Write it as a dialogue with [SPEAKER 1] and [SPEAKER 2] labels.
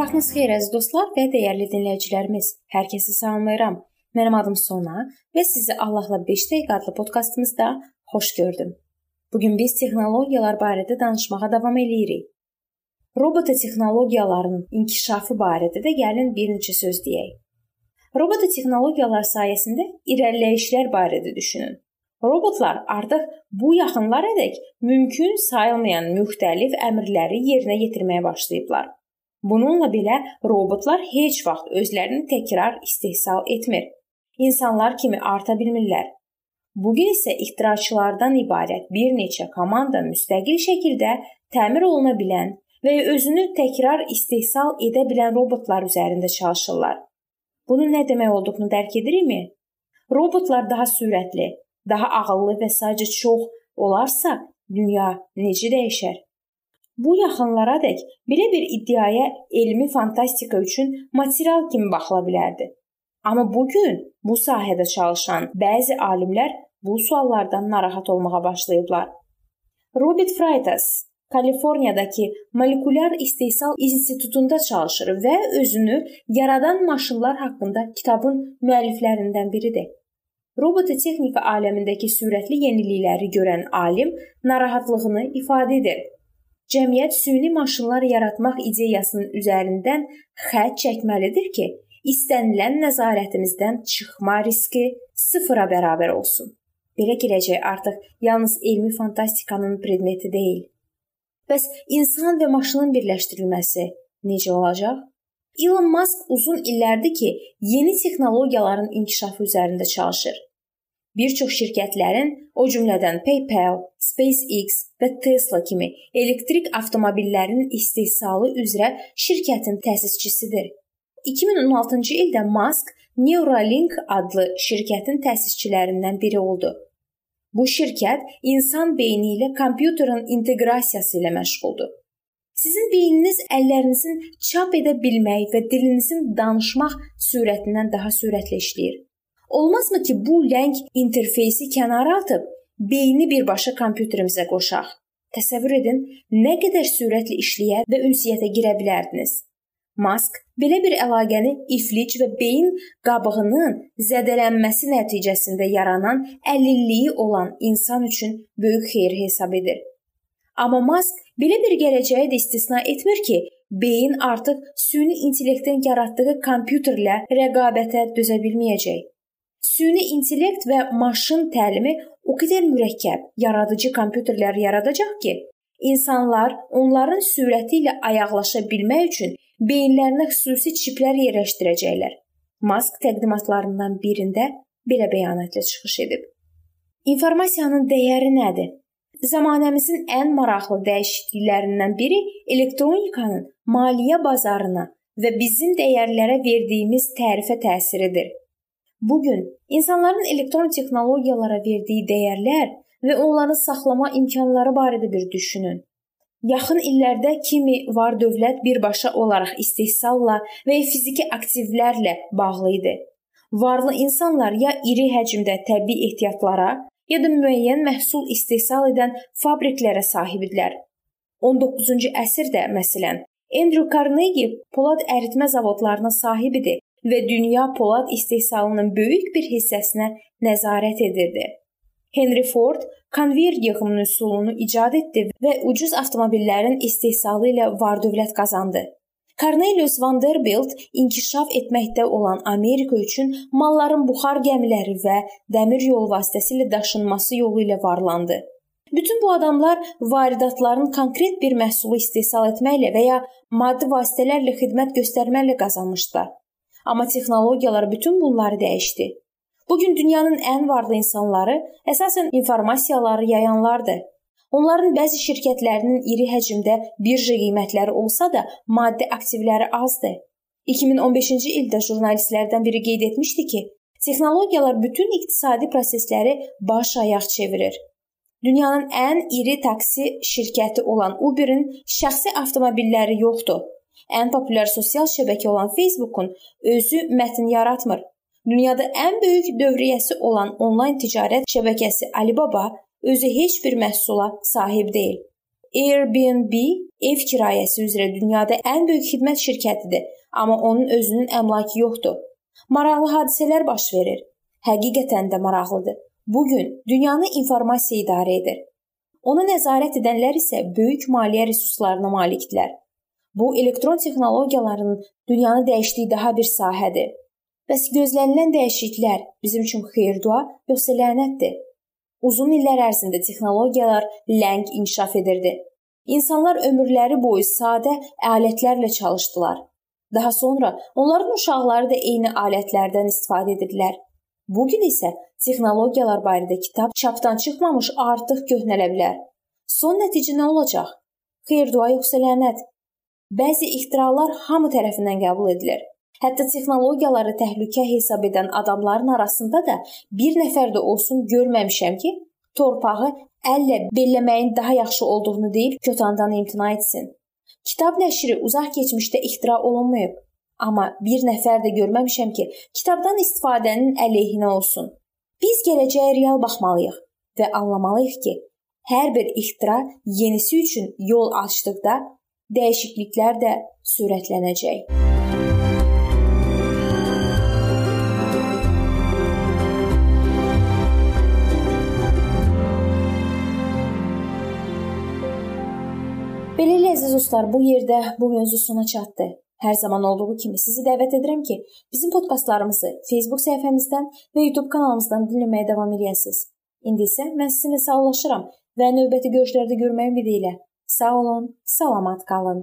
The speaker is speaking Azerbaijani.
[SPEAKER 1] vaxtınız xeyir əziz dostlar və dəyərli dinləyicilərimiz. Hər kəsi salamlayıram. Mənim adım Sona və sizi Allahla 5 dəqiqə adlı podkastımızda xoş gördüm. Bu gün biz texnologiyalar barədə danışmağa davam eləyirik. Robota texnologiyaların inkişafı barədə də gəlin bir neçə söz deyək. Robota texnologiyalar sayəsində irəliləyişlər barədə düşünün. Robotlar artıq bu yaxınlarədək mümkün sayılmayan müxtəlif əmrləri yerinə yetirməyə başlayıblar. Bununla belə robotlar heç vaxt özlərini təkrar istehsal etmir. İnsanlar kimi arta bilmirlər. Bu gün isə ixtiraçılardan ibarət bir neçə komanda müstəqil şəkildə təmir oluna bilən və özünü təkrar istehsal edə bilən robotlar üzərində çalışırlar. Bunun nə demək olduğunu dərk edirikmi? Robotlar daha sürətli, daha ağıllı və sadəcə çox olarsa, dünya necə dəyişər? Bu yaxınlaradək belə bir iddiaya elmi fantastika üçün material kimi baxıla bilərdi. Amma bu gün bu sahədə çalışan bəzi alimlər bu suallardan narahat olmağa başlayıblar. Robert Freitas Kaliforniyadakı Molekulyar İstehsal İnstitutunda çalışır və özünü yaradan maşınlar haqqında kitabın müəlliflərindən biridir. Robototexnika aləmindəki sürətli yenilikləri görən alim narahatlığını ifadə edir cəmiyyət süni maşınlar yaratmaq ideyasının üzərindən xətt çəkməlidir ki, istənilən nəzarətimizdən çıxma riski sıfıra bərabər olsun. Belə gələcək artıq yalnız elmi fantastikanın predmeti deyil. Bəs insan və maşının birləşdirilməsi necə olacaq? Elon Musk uzun illərdir ki, yeni texnologiyaların inkişafı üzərində çalışır. Bir çox şirkətlərin, o cümlədən PayPal, SpaceX və Tesla kimi elektrik avtomobillərinin istehsalı üzrə şirkətin təsisçisidir. 2016-cı ildə Musk Neuralink adlı şirkətin təsisçilərindən biri oldu. Bu şirkət insan beyni ilə kompüterin inteqrasiyası ilə məşğuldur. Sizin beyniniz əllərinizin çap edə bilmək və dilinizin danışmaq sürətindən daha sürətli işləyir. Olmazmı ki, bu ləng interfeysi kənara atıb beyni birbaşa kompüterimizə qoşaq? Təsəvvür edin, nə qədər sürətli işləyə və ünsiyyətə girə bilərdiniz. Mask belə bir əlaqəni iflic və beyin qabığının zədələnməsi nəticəsində yaranan əlilliyi olan insan üçün böyük xeyir hesab edir. Amma Mask belə bir gələcəyi də istisna etmir ki, beyin artıq süni intellektdən yaratdığı kompüterlə rəqabətə dözə bilməyəcək. Süni intellekt və maşın təlimi o qədər mürəkkəb, yaradıcı kompüterlər yaradacaq ki, insanlar onların sürəti ilə ayaqlaşa bilmək üçün beyinlərinə xüsusi çiplər yerləşdirəcəklər. Mask təqdimatlarından birində belə bəyanatla çıxış edib. İnformasiyanın dəyəri nədir? Zamanəmizin ən maraqlı dəyişikliklərindən biri elektronikanın maliyyə bazarına və bizim dəyərlərə verdiyimiz tərifə təsiridir. Bu gün insanların elektron texnologiyalara verdiyi dəyərlər və onları saxlama imkanları barədə bir düşünün. Yaxın illərdə kimi var dövlət birbaşa olaraq istehsalla və fiziki aktivlərlə bağlı idi. Varlı insanlar ya iri həcmdə təbii ehtiyatlara, ya da müəyyən məhsul istehsal edən fabriklərə sahib idilər. 19-cu əsrdə məsələn, Andrew Carnegie polad əritmə zavodlarına sahib idi və dünya polad istehsalının böyük bir hissəsinə nəzarət edirdi. Henry Ford konveyer yığım üsulunu icad etdi və ucuz avtomobillərin istehsalı ilə var-dövlət qazandı. Cornelius Vanderbilt inkişaf etməkdə olan Amerika üçün malların buxar gəmiləri və dəmir yol vasitəsilə daşınması yolu ilə varlandı. Bütün bu adamlar varidatların konkret bir məhsulu istehsal etməklə və ya maddi vasitələrlə xidmət göstərməklə qazanmışdılar. Amma texnologiyalar bütün bunları dəyişdi. Bu gün dünyanın ən varlı insanları əsasən informasiyaları yayanlardır. Onların bəzi şirkətlərinin iri həcmdə birja qiymətləri olsa da, maddi aktivləri azdır. 2015-ci ildə jurnalistlərdən biri qeyd etmişdi ki, texnologiyalar bütün iqtisadi prosesləri baş ayaq çevirir. Dünyanın ən iri taksi şirkəti olan Uber-in şəxsi avtomobilləri yoxdur. Ən populyar sosial şəbəkə olan Facebook-un özü mətn yaratmır. Dünyada ən böyük dövriyyəsi olan onlayn ticarət şəbəkəsi Alibaba özü heç bir məhsula sahib deyil. Airbnb ev kirayəsi üzrə dünyada ən böyük xidmət şirkətidir, amma onun özünün əmlakı yoxdur. Maraqlı hadisələr baş verir. Həqiqətən də maraqlıdır. Bu gün dünyanı informasiya idarə edir. Ona nəzarət edənlər isə böyük maliyyə resurslarına malikdirlər. Bu elektron texnologiyaların dünyanı dəyişdiyi daha bir sahədir. Bəs gözlənilən dəyişikliklər bizim üçün xeyir-dua yoxsa lənətdir? Uzun illər ərzində texnologiyalar ləng inkişaf edirdi. İnsanlar ömürləri boyu sadə alətlərlə çalışdılar. Daha sonra onların uşaqları da eyni alətlərdən istifadə edirdilər. Bu gün isə texnologiyalar barədə kitab çapdan çıxmamış artıq köhnələ bilər. Son nəticə nə olacaq? Xeyir-dua yoxsa lənət? Bəzi ixtiralar hamı tərəfindən qəbul edilir. Hətta texnologiyaları təhlükə hesab edən adamların arasında da bir nəfər də olsun görməmişəm ki, torpağı əllə belləməyin daha yaxşı olduğunu deyib kötandan imtina etsin. Kitab nəşri uzaq keçmişdə ixtira olunmayıb, amma bir nəfər də görməmişəm ki, kitabdan istifadənin əleyhinə olsun. Biz gələcəyə real baxmalıyıq və anlamalıyıq ki, hər bir ixtira yenisi üçün yol açdıqda dəyişikliklər də sürətlənəcək. Beləliklə əziz dostlar, bu yerdə bu mövzu sona çatdı. Hər zaman olduğu kimi sizi dəvət edirəm ki, bizim podkastlarımızı Facebook səhifəmizdən və YouTube kanalımızdan dinləməyə davam edəsiniz. İndi isə mən sizinlə sağollaşıram və növbəti görüşlərdə görməyə ümid ilə. Sağ olun, salamat qalın.